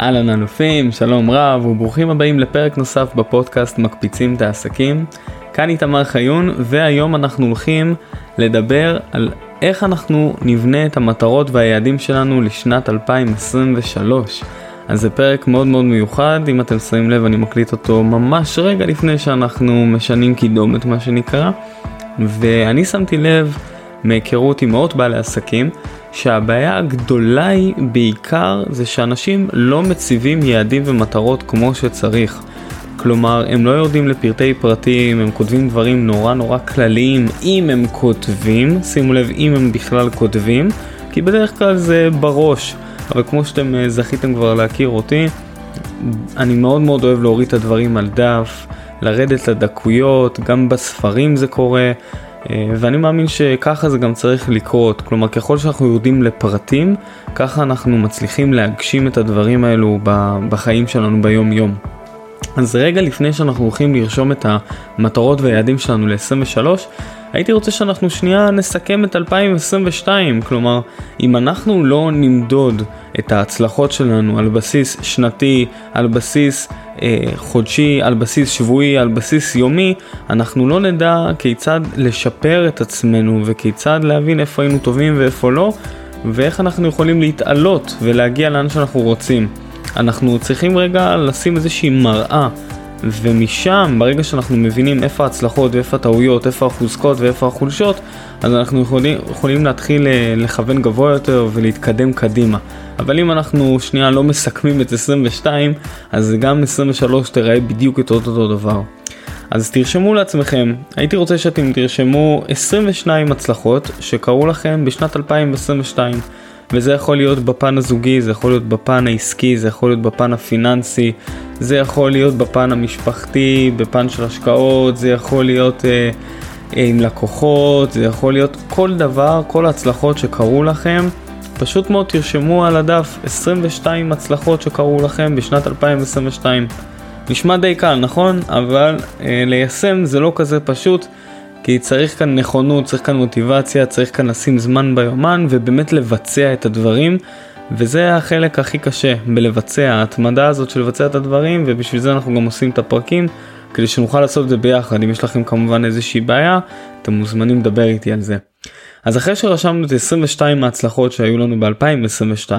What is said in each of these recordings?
אהלן אלופים, שלום רב וברוכים הבאים לפרק נוסף בפודקאסט מקפיצים את העסקים. כאן איתמר חיון והיום אנחנו הולכים לדבר על איך אנחנו נבנה את המטרות והיעדים שלנו לשנת 2023. אז זה פרק מאוד מאוד מיוחד, אם אתם שמים לב אני מקליט אותו ממש רגע לפני שאנחנו משנים קידומת מה שנקרא. ואני שמתי לב מהיכרות עם מאות בעלי עסקים שהבעיה הגדולה היא בעיקר זה שאנשים לא מציבים יעדים ומטרות כמו שצריך. כלומר, הם לא יורדים לפרטי פרטים, הם כותבים דברים נורא נורא כלליים, אם הם כותבים, שימו לב אם הם בכלל כותבים, כי בדרך כלל זה בראש, אבל כמו שאתם אה, זכיתם כבר להכיר אותי, אני מאוד מאוד אוהב להוריד את הדברים על דף, לרדת לדקויות, גם בספרים זה קורה. אה, ואני מאמין שככה זה גם צריך לקרות, כלומר ככל שאנחנו יורדים לפרטים, ככה אנחנו מצליחים להגשים את הדברים האלו בחיים שלנו ביום יום. אז רגע לפני שאנחנו הולכים לרשום את המטרות והיעדים שלנו ל-23, הייתי רוצה שאנחנו שנייה נסכם את 2022, כלומר אם אנחנו לא נמדוד את ההצלחות שלנו על בסיס שנתי, על בסיס חודשי, על בסיס שבועי, על בסיס יומי, אנחנו לא נדע כיצד לשפר את עצמנו וכיצד להבין איפה היינו טובים ואיפה לא, ואיך אנחנו יכולים להתעלות ולהגיע לאן שאנחנו רוצים. אנחנו צריכים רגע לשים איזושהי מראה. ומשם ברגע שאנחנו מבינים איפה ההצלחות ואיפה הטעויות, איפה החוזקות ואיפה החולשות, אז אנחנו יכולים, יכולים להתחיל אה, לכוון גבוה יותר ולהתקדם קדימה. אבל אם אנחנו שנייה לא מסכמים את 22, אז גם 23 תראה בדיוק את אותו דבר. אז תרשמו לעצמכם, הייתי רוצה שאתם תרשמו 22 הצלחות שקרו לכם בשנת 2022. וזה יכול להיות בפן הזוגי, זה יכול להיות בפן העסקי, זה יכול להיות בפן הפיננסי, זה יכול להיות בפן המשפחתי, בפן של השקעות, זה יכול להיות אה, אה, עם לקוחות, זה יכול להיות כל דבר, כל ההצלחות שקרו לכם. פשוט מאוד תרשמו על הדף 22 הצלחות שקרו לכם בשנת 2022. נשמע די קל, נכון? אבל אה, ליישם זה לא כזה פשוט. כי צריך כאן נכונות, צריך כאן מוטיבציה, צריך כאן לשים זמן ביומן ובאמת לבצע את הדברים. וזה החלק הכי קשה בלבצע, ההתמדה הזאת של לבצע את הדברים ובשביל זה אנחנו גם עושים את הפרקים כדי שנוכל לעשות את זה ביחד. אם יש לכם כמובן איזושהי בעיה, אתם מוזמנים לדבר איתי על זה. אז אחרי שרשמנו את 22 ההצלחות שהיו לנו ב-2022,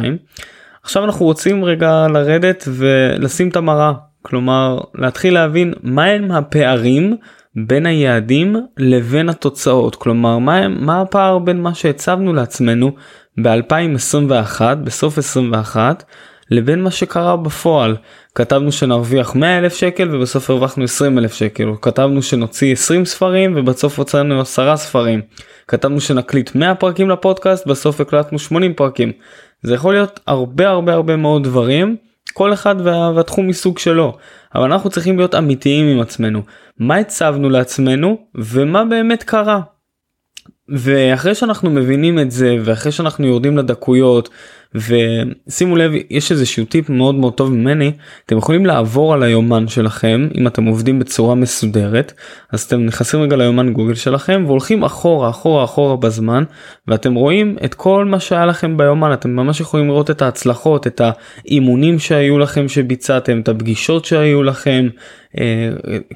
עכשיו אנחנו רוצים רגע לרדת ולשים את המראה. כלומר, להתחיל להבין מהם הפערים בין היעדים לבין התוצאות. כלומר מה, מה הפער בין מה שהצבנו לעצמנו ב-2021 בסוף 21 לבין מה שקרה בפועל? כתבנו שנרוויח 100 אלף שקל ובסוף הרווחנו 20 אלף שקל. או כתבנו שנוציא 20 ספרים ובסוף הוצאנו 10 ספרים. כתבנו שנקליט 100 פרקים לפודקאסט בסוף הקלטנו 80 פרקים. זה יכול להיות הרבה הרבה הרבה מאוד דברים כל אחד וה, והתחום מסוג שלו אבל אנחנו צריכים להיות אמיתיים עם עצמנו מה הצבנו לעצמנו ומה באמת קרה. ואחרי שאנחנו מבינים את זה ואחרי שאנחנו יורדים לדקויות ושימו לב יש איזשהו טיפ מאוד מאוד טוב ממני. אתם יכולים לעבור על היומן שלכם אם אתם עובדים בצורה מסודרת אז אתם נכנסים רגע ליומן גוגל שלכם והולכים אחורה אחורה אחורה בזמן ואתם רואים את כל מה שהיה לכם ביומן. אתם ממש יכולים לראות את ההצלחות את האימונים שהיו לכם שביצעתם את הפגישות שהיו לכם אה,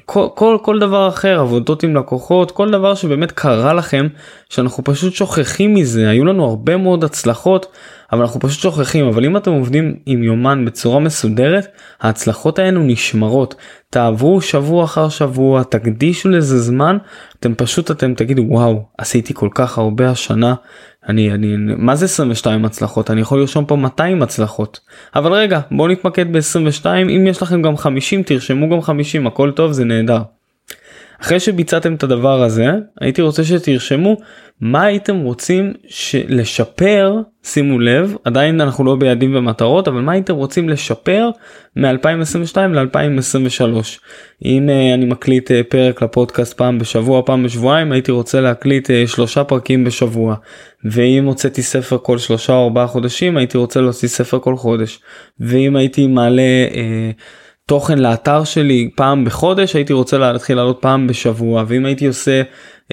כל, כל כל דבר אחר עבודות עם לקוחות כל דבר שבאמת קרה לכם שאנחנו פשוט שוכחים מזה. היו לנו הרבה מאוד הצלחות אבל אנחנו פשוט שוכחים אבל אם אתם עובדים עם יומן בצורה מסודרת ההצלחות האלו נשמרות. תעברו שבוע אחר שבוע תקדישו לזה זמן אתם פשוט אתם תגידו וואו עשיתי כל כך הרבה השנה. אני אני מה זה 22 הצלחות? אני יכול לרשום פה 200 הצלחות. אבל רגע בואו נתמקד ב 22 אם יש לכם גם 50 תרשמו גם 50 הכל טוב זה נהדר. אחרי שביצעתם את הדבר הזה הייתי רוצה שתרשמו מה הייתם רוצים לשפר שימו לב עדיין אנחנו לא ביעדים ומטרות אבל מה הייתם רוצים לשפר מ-2022 ל-2023 אם uh, אני מקליט uh, פרק לפודקאסט פעם בשבוע פעם בשבועיים הייתי רוצה להקליט uh, שלושה פרקים בשבוע. ואם הוצאתי ספר כל שלושה או ארבעה חודשים הייתי רוצה להוציא ספר כל חודש. ואם הייתי מעלה uh, תוכן לאתר שלי פעם בחודש הייתי רוצה להתחיל לעלות פעם בשבוע ואם הייתי עושה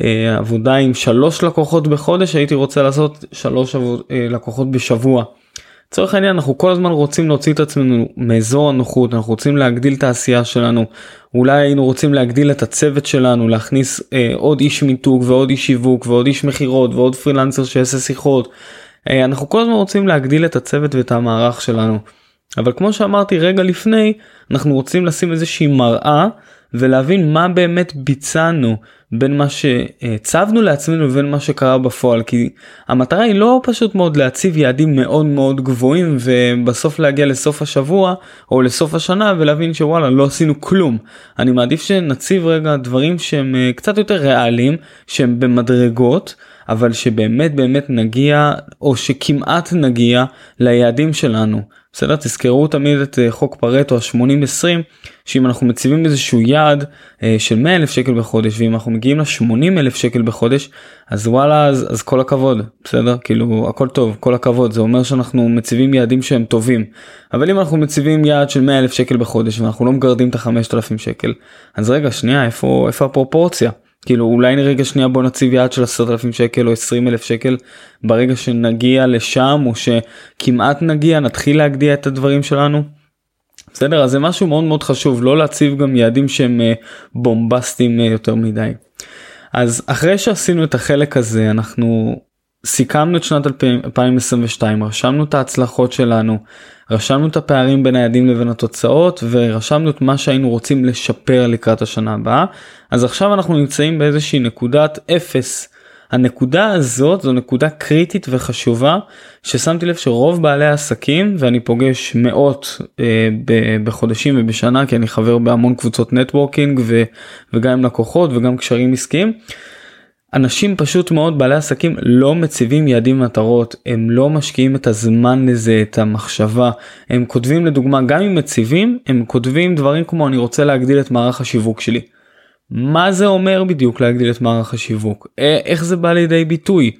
אה, עבודה עם שלוש לקוחות בחודש הייתי רוצה לעשות שלוש עבוד, אה, לקוחות בשבוע. לצורך העניין אנחנו כל הזמן רוצים להוציא את עצמנו מאזור הנוחות אנחנו רוצים להגדיל את העשייה שלנו אולי היינו רוצים להגדיל את הצוות שלנו להכניס אה, עוד איש מיתוג ועוד איש שיווק ועוד איש מכירות ועוד פרילנסר שיעשה שיחות. אה, אנחנו כל הזמן רוצים להגדיל את הצוות ואת המערך שלנו. אבל כמו שאמרתי רגע לפני אנחנו רוצים לשים איזושהי מראה ולהבין מה באמת ביצענו בין מה שהצבנו לעצמנו לבין מה שקרה בפועל. כי המטרה היא לא פשוט מאוד להציב יעדים מאוד מאוד גבוהים ובסוף להגיע לסוף השבוע או לסוף השנה ולהבין שוואלה לא עשינו כלום. אני מעדיף שנציב רגע דברים שהם אה, קצת יותר ריאליים שהם במדרגות אבל שבאמת באמת נגיע או שכמעט נגיע ליעדים שלנו. בסדר? תזכרו תמיד את אה, חוק פרטו ה-80-20 שאם אנחנו מציבים איזשהו יעד אה, של 100 אלף שקל בחודש ואם אנחנו מגיעים ל-80 אלף שקל בחודש אז וואלה אז, אז כל הכבוד. בסדר? כאילו הכל טוב כל הכבוד. זה אומר שאנחנו מציבים יעדים שהם טובים. אבל אם אנחנו מציבים יעד של 100 אלף שקל בחודש ואנחנו לא מגרדים את ה-5000 שקל אז רגע שנייה איפה איפה הפרופורציה. כאילו אולי רגע שנייה בוא נציב יעד של 10,000 שקל או 20 אלף שקל ברגע שנגיע לשם או שכמעט נגיע נתחיל להגדיר את הדברים שלנו. בסדר אז זה משהו מאוד מאוד חשוב לא להציב גם יעדים שהם אה, בומבסטיים אה, יותר מדי. אז אחרי שעשינו את החלק הזה אנחנו סיכמנו את שנת 2022 רשמנו את ההצלחות שלנו רשמנו את הפערים בין היעדים לבין התוצאות ורשמנו את מה שהיינו רוצים לשפר לקראת השנה הבאה אז עכשיו אנחנו נמצאים באיזושהי נקודת אפס. הנקודה הזאת זו נקודה קריטית וחשובה ששמתי לב שרוב בעלי העסקים ואני פוגש מאות אה, ב- בחודשים ובשנה כי אני חבר בהמון קבוצות נטוורקינג ו- וגם עם לקוחות וגם קשרים עסקיים. אנשים פשוט מאוד בעלי עסקים לא מציבים יעדים מטרות הם לא משקיעים את הזמן לזה את המחשבה. הם כותבים לדוגמה גם אם מציבים הם כותבים דברים כמו אני רוצה להגדיל את מערך השיווק שלי. מה זה אומר בדיוק להגדיל את מערך השיווק? איך זה בא לידי ביטוי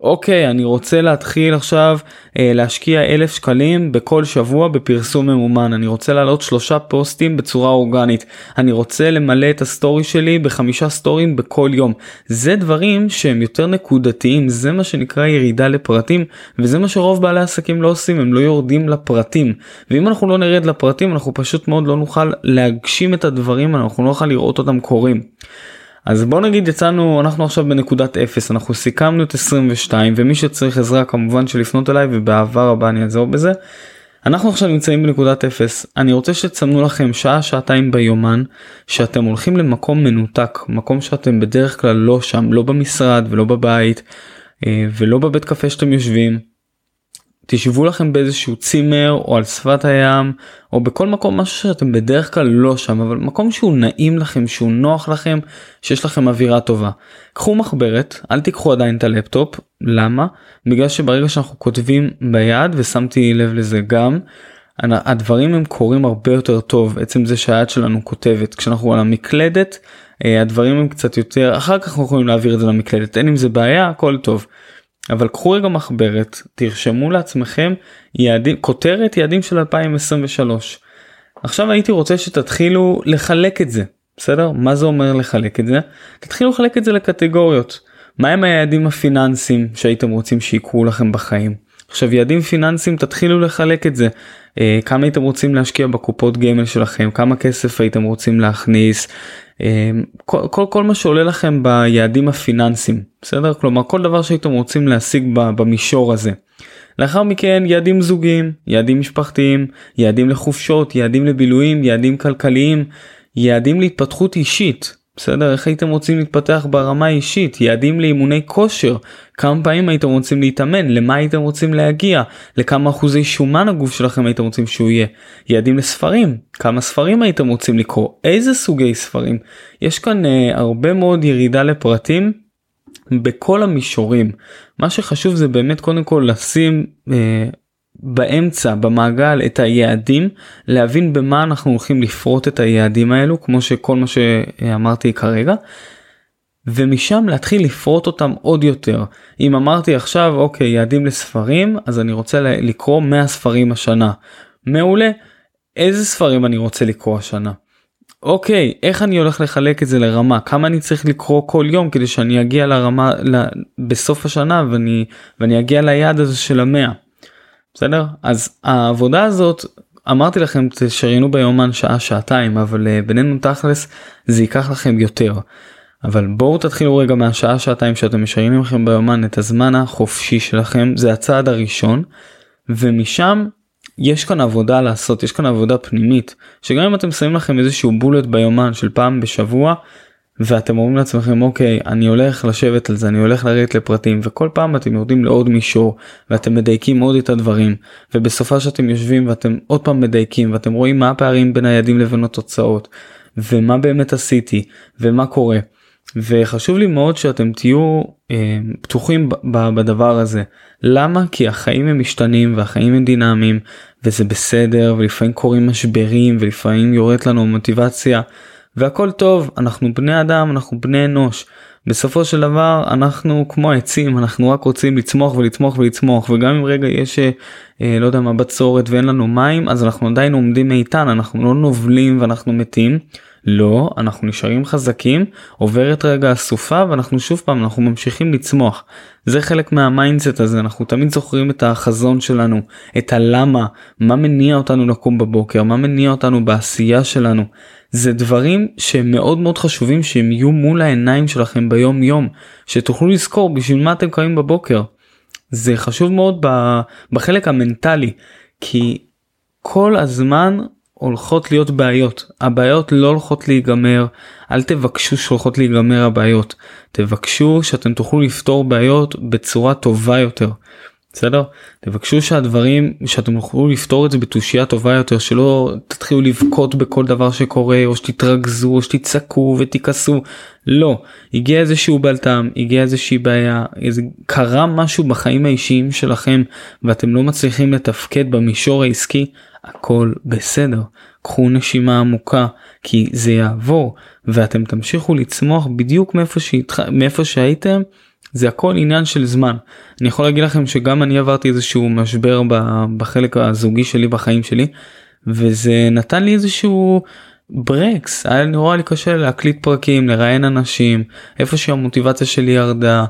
אוקיי אני רוצה להתחיל עכשיו אה, להשקיע אלף שקלים בכל שבוע בפרסום ממומן. אני רוצה לעלות שלושה פוסטים בצורה אורגנית. אני רוצה למלא את הסטורי שלי בחמישה סטורים בכל יום. זה דברים שהם יותר נקודתיים זה מה שנקרא ירידה לפרטים וזה מה שרוב בעלי עסקים לא עושים הם לא יורדים לפרטים. ואם אנחנו לא נרד לפרטים אנחנו פשוט מאוד לא נוכל להגשים את הדברים אנחנו לא נוכל לראות אותם קורים. אז בוא נגיד יצאנו אנחנו עכשיו בנקודת אפס אנחנו סיכמנו את 22 ומי שצריך עזרה כמובן שלפנות אליי ובאהבה רבה אני אעזור בזה. אנחנו עכשיו נמצאים בנקודת אפס אני רוצה שתסמנו לכם שעה שעתיים ביומן שאתם הולכים למקום מנותק מקום שאתם בדרך כלל לא שם לא במשרד ולא בבית אה, ולא בבית קפה שאתם יושבים תשבו לכם באיזשהו צימר או על שפת הים או בכל מקום משהו שאתם בדרך כלל לא שם אבל מקום שהוא נעים לכם שהוא נוח לכם שיש לכם אווירה טובה. קחו מחברת אל תיקחו עדיין את הלפטופ למה בגלל שברגע שאנחנו כותבים ביד ושמתי לב לזה גם הדברים הם קורים הרבה יותר טוב עצם זה שהיד שלנו כותבת כשאנחנו על המקלדת אה, הדברים הם קצת יותר אחר כך אנחנו יכולים להעביר את זה למקלדת אין עם זה בעיה הכל טוב. אבל קחו רגע מחברת תרשמו לעצמכם יעדים כותרת יעדים של 2023. עכשיו הייתי רוצה שתתחילו לחלק את זה בסדר מה זה אומר לחלק את זה תתחילו לחלק את זה לקטגוריות מהם היעדים הפיננסיים שהייתם רוצים שיקרו לכם בחיים. עכשיו יעדים פיננסיים תתחילו לחלק את זה כמה הייתם רוצים להשקיע בקופות גמל שלכם? כמה כסף הייתם רוצים להכניס? אמ, כל, כל, כל מה שעולה לכם ביעדים הפיננסיים בסדר? כלומר כל דבר שהייתם רוצים להשיג במישור הזה. לאחר מכן יעדים זוגיים יעדים משפחתיים יעדים לחופשות יעדים לבילויים יעדים כלכליים יעדים להתפתחות אישית בסדר? איך הייתם רוצים להתפתח ברמה האישית? יעדים לאימוני כושר. כמה פעמים הייתם רוצים להתאמן? למה הייתם רוצים להגיע? לכמה אחוזי שומן הגוף שלכם הייתם רוצים שהוא יהיה? יעדים לספרים. כמה ספרים הייתם רוצים לקרוא? איזה סוגי ספרים? יש כאן אה, הרבה מאוד ירידה לפרטים בכל המישורים. מה שחשוב זה באמת קודם כל לשים אה, באמצע במעגל את היעדים להבין במה אנחנו הולכים לפרוט את היעדים האלו כמו שכל מה שאמרתי כרגע. ומשם להתחיל לפרוט אותם עוד יותר אם אמרתי עכשיו אוקיי יעדים לספרים אז אני רוצה לקרוא 100 ספרים השנה מעולה איזה ספרים אני רוצה לקרוא השנה. אוקיי איך אני הולך לחלק את זה לרמה כמה אני צריך לקרוא כל יום כדי שאני אגיע לרמה בסוף השנה ואני ואני אגיע ליעד הזה של המאה. בסדר אז העבודה הזאת אמרתי לכם תשריינו ביומן שעה שעתיים אבל uh, בינינו תכלס זה ייקח לכם יותר. אבל בואו תתחילו רגע מהשעה שעתיים שאתם משריינים לכם ביומן את הזמן החופשי שלכם זה הצעד הראשון ומשם יש כאן עבודה לעשות יש כאן עבודה פנימית שגם אם אתם שמים לכם איזשהו בולט ביומן של פעם בשבוע ואתם אומרים לעצמכם אוקיי אני הולך לשבת על זה אני הולך לרדת לפרטים וכל פעם אתם יורדים לעוד מישור ואתם מדייקים עוד את הדברים ובסופה שאתם יושבים ואתם עוד פעם מדייקים ואתם רואים מה הפערים בין היעדים לבין התוצאות ומה באמת עשיתי ומה קורה. וחשוב לי מאוד שאתם תהיו אה, פתוחים בדבר הזה למה כי החיים הם משתנים והחיים הם דינמיים וזה בסדר ולפעמים קורים משברים ולפעמים יורדת לנו מוטיבציה והכל טוב אנחנו בני אדם אנחנו בני אנוש בסופו של דבר אנחנו כמו העצים אנחנו רק רוצים לצמוח ולצמוח ולצמוח וגם אם רגע יש אה, לא יודע מה בצורת ואין לנו מים אז אנחנו עדיין עומדים איתן אנחנו לא נובלים ואנחנו מתים. לא אנחנו נשארים חזקים עוברת רגע הסופה ואנחנו שוב פעם אנחנו ממשיכים לצמוח זה חלק מה mindset הזה אנחנו תמיד זוכרים את החזון שלנו את הלמה מה מניע אותנו לקום בבוקר מה מניע אותנו בעשייה שלנו זה דברים שהם מאוד מאוד חשובים שהם יהיו מול העיניים שלכם ביום יום שתוכלו לזכור בשביל מה אתם קמים בבוקר. זה חשוב מאוד בחלק המנטלי כי כל הזמן הולכות להיות בעיות. הבעיות לא הולכות להיגמר. אל תבקשו שהולכות להיגמר הבעיות. תבקשו שאתם תוכלו לפתור בעיות בצורה טובה יותר. בסדר? תבקשו שהדברים שאתם תוכלו לפתור את זה בתושייה טובה יותר שלא תתחילו לבכות בכל דבר שקורה או שתתרכזו או שתצעקו ותכעסו. לא. הגיע איזשהו בלטם הגיע איזושהי בעיה איזה קרה משהו בחיים האישיים שלכם ואתם לא מצליחים לתפקד במישור העסקי הכל בסדר קחו נשימה עמוקה כי זה יעבור ואתם תמשיכו לצמוח בדיוק מאיפה, שהתח... מאיפה שהייתם זה הכל עניין של זמן. אני יכול להגיד לכם שגם אני עברתי איזשהו משבר בחלק הזוגי שלי בחיים שלי וזה נתן לי איזשהו ברקס היה נורא לי קשה להקליט פרקים לראיין אנשים איפה שהמוטיבציה שלי ירדה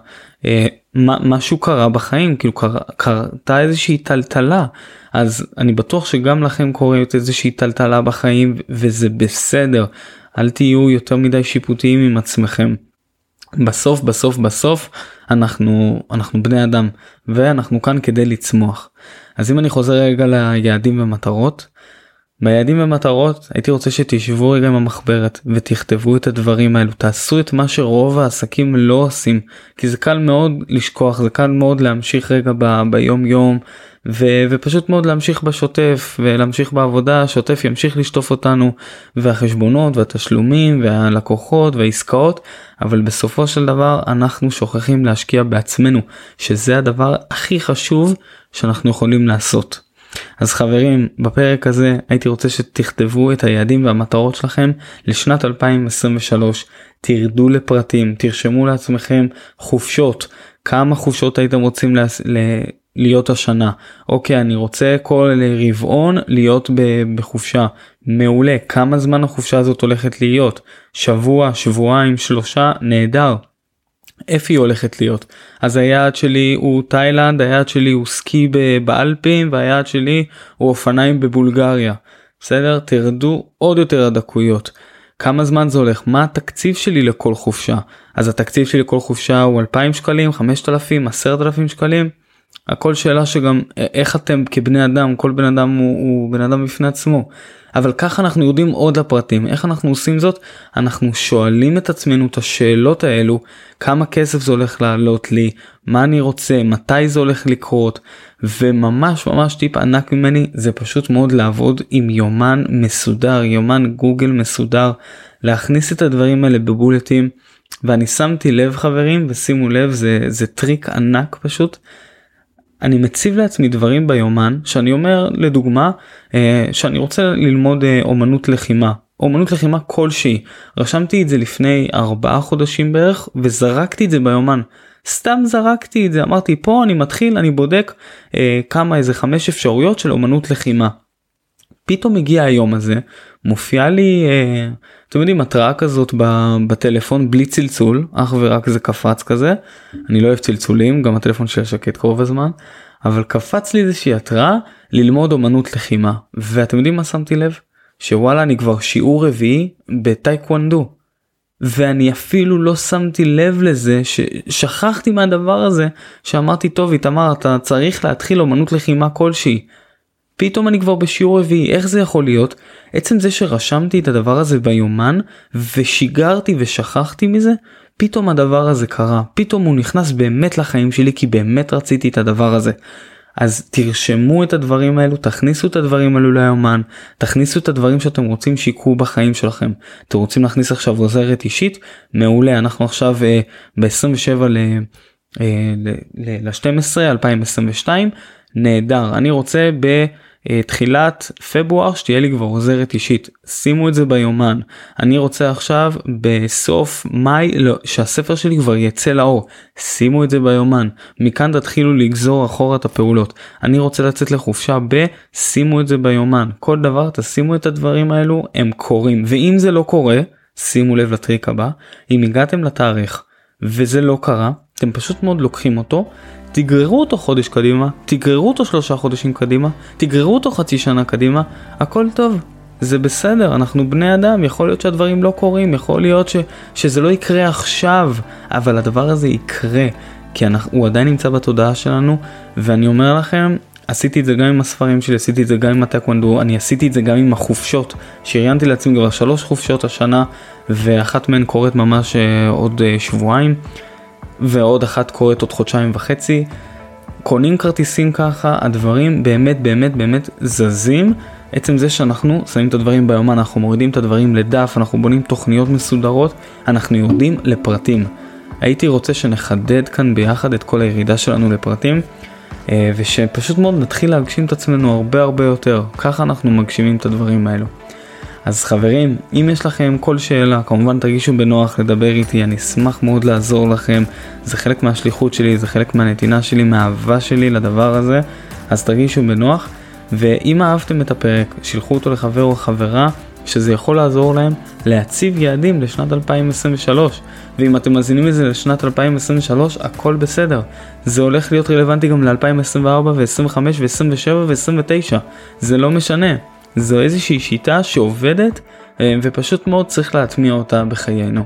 משהו קרה בחיים כאילו קר, קרתה איזושהי טלטלה. אז אני בטוח שגם לכם קורית איזושהי טלטלה בחיים וזה בסדר. אל תהיו יותר מדי שיפוטיים עם עצמכם. בסוף בסוף בסוף אנחנו אנחנו בני אדם ואנחנו כאן כדי לצמוח. אז אם אני חוזר רגע ליעדים ומטרות ביעדים ומטרות הייתי רוצה שתשבו רגע עם המחברת ותכתבו את הדברים האלו תעשו את מה שרוב העסקים לא עושים כי זה קל מאוד לשכוח זה קל מאוד להמשיך רגע ב, ביום יום ו, ופשוט מאוד להמשיך בשוטף ולהמשיך בעבודה השוטף ימשיך לשטוף אותנו והחשבונות והתשלומים והלקוחות והעסקאות אבל בסופו של דבר אנחנו שוכחים להשקיע בעצמנו שזה הדבר הכי חשוב שאנחנו יכולים לעשות. אז חברים בפרק הזה הייתי רוצה שתכתבו את היעדים והמטרות שלכם לשנת 2023 תרדו לפרטים תרשמו לעצמכם חופשות. כמה חופשות הייתם רוצים להס... ל... להיות השנה? אוקיי אני רוצה כל רבעון להיות בחופשה. מעולה. כמה זמן החופשה הזאת הולכת להיות? שבוע שבועיים שלושה? נהדר איפה היא הולכת להיות? אז היעד שלי הוא תאילנד היעד שלי הוא סקי באלפים והיעד שלי הוא אופניים בבולגריה. בסדר? תרדו עוד יותר הדקויות. כמה זמן זה הולך? מה התקציב שלי לכל חופשה? אז התקציב שלי לכל חופשה הוא 2,000 שקלים 5,000 10,000 שקלים הכל שאלה שגם איך אתם כבני אדם כל בן אדם הוא, הוא בן אדם בפני עצמו. אבל ככה אנחנו יודעים עוד לפרטים איך אנחנו עושים זאת אנחנו שואלים את עצמנו את השאלות האלו כמה כסף זה הולך לעלות לי מה אני רוצה מתי זה הולך לקרות וממש ממש טיפ ענק ממני זה פשוט מאוד לעבוד עם יומן מסודר יומן גוגל מסודר להכניס את הדברים האלה בבולטים ואני שמתי לב חברים ושימו לב זה זה טריק ענק פשוט. אני מציב לעצמי דברים ביומן שאני אומר לדוגמה אה, שאני רוצה ללמוד אה, אומנות לחימה אומנות לחימה כלשהי רשמתי את זה לפני ארבעה חודשים בערך וזרקתי את זה ביומן סתם זרקתי את זה אמרתי פה אני מתחיל אני בודק אה, כמה איזה חמש אפשרויות של אומנות לחימה. פתאום הגיע היום הזה מופיעה לי אה, אתם יודעים התראה כזאת בטלפון בלי צלצול אך ורק זה קפץ כזה. אני לא אוהב צלצולים גם הטלפון שלי שקט קרוב הזמן אבל קפץ לי איזושהי התראה ללמוד אומנות לחימה. ואתם יודעים מה שמתי לב? שוואלה אני כבר שיעור רביעי בטייקוונדו. ואני אפילו לא שמתי לב לזה ששכחתי מהדבר הזה שאמרתי טוב איתמר אתה צריך להתחיל אומנות לחימה כלשהי. פתאום אני כבר בשיעור רביעי איך זה יכול להיות עצם זה שרשמתי את הדבר הזה ביומן ושיגרתי ושכחתי מזה פתאום הדבר הזה קרה פתאום הוא נכנס באמת לחיים שלי כי באמת רציתי את הדבר הזה. אז תרשמו את הדברים האלו, תכניסו את הדברים האלו ליומן, תכניסו את הדברים שאתם רוצים שיקרו בחיים שלכם. אתם רוצים להכניס עכשיו עוזרת אישית? מעולה, אנחנו עכשיו אה, ב-27 ל-12 2022, נהדר, אני רוצה ב... אה, תחילת פברואר שתהיה לי כבר עוזרת אישית. שימו את זה ביומן. אני רוצה עכשיו בסוף מאי לא, שהספר שלי כבר יצא לאור. שימו את זה ביומן. מכאן תתחילו לגזור אחורה את הפעולות. אני רוצה לצאת לחופשה ב שימו את זה ביומן. כל דבר תשימו את הדברים האלו הם קורים. ואם זה לא קורה שימו לב לטריק הבא אם הגעתם לתאריך וזה לא קרה אתם פשוט מאוד לוקחים אותו תגררו אותו חודש קדימה, תגררו אותו שלושה חודשים קדימה, תגררו אותו חצי שנה קדימה, הכל טוב. זה בסדר, אנחנו בני אדם, יכול להיות שהדברים לא קורים, יכול להיות ש, שזה לא יקרה עכשיו, אבל הדבר הזה יקרה, כי אנחנו, הוא עדיין נמצא בתודעה שלנו, ואני אומר לכם, עשיתי את זה גם עם הספרים שלי, עשיתי את זה גם עם הטקוונדו, אני עשיתי את זה גם עם החופשות, שריינתי לעצמי כבר שלוש חופשות השנה, ואחת מהן קורית ממש אה, עוד אה, שבועיים. ועוד אחת קורית עוד חודשיים וחצי. קונים כרטיסים ככה, הדברים באמת באמת באמת זזים. עצם זה שאנחנו שמים את הדברים ביומן, אנחנו מורידים את הדברים לדף, אנחנו בונים תוכניות מסודרות, אנחנו יורדים לפרטים. הייתי רוצה שנחדד כאן ביחד את כל הירידה שלנו לפרטים, אה, ושפשוט מאוד נתחיל להגשים את עצמנו הרבה הרבה יותר. ככה אנחנו מגשימים את הדברים האלו. אז חברים, אם יש לכם כל שאלה, כמובן תרגישו בנוח לדבר איתי, אני אשמח מאוד לעזור לכם. זה חלק מהשליחות שלי, זה חלק מהנתינה שלי, מהאהבה שלי לדבר הזה, אז תרגישו בנוח. ואם אהבתם את הפרק, שילחו אותו לחבר או חברה, שזה יכול לעזור להם להציב יעדים לשנת 2023. ואם אתם מזינים את זה לשנת 2023, הכל בסדר. זה הולך להיות רלוונטי גם ל-2024 ו-25 ו-27 ו-29. זה לא משנה. זו איזושהי שיטה שעובדת אה, ופשוט מאוד צריך להטמיע אותה בחיינו.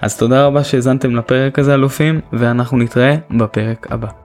אז תודה רבה שהאזנתם לפרק הזה אלופים ואנחנו נתראה בפרק הבא.